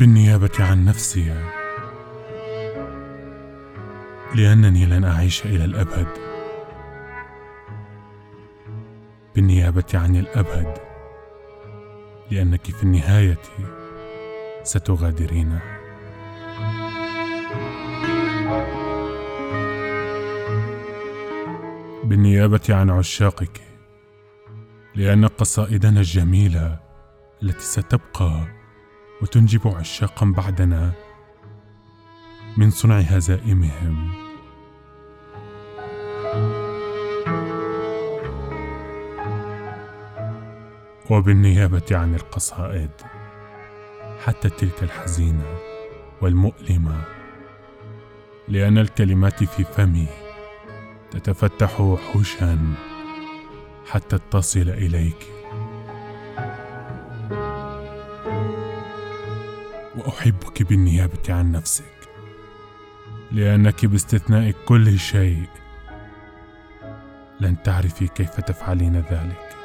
بالنيابة عن نفسي. لأنني لن أعيش إلى الأبد. بالنيابة عن الأبد. لأنك في النهاية ستغادرينه بالنيابة عن عشاقك. لأن قصائدنا الجميلة التي ستبقى وتنجب عشاقا بعدنا من صنع هزائمهم. وبالنيابة عن القصائد حتى تلك الحزينة والمؤلمة لأن الكلمات في فمي تتفتح وحوشا حتى تصل إليك. وأحبك بالنيابة عن نفسك لأنك باستثناء كل شيء لن تعرفي كيف تفعلين ذلك.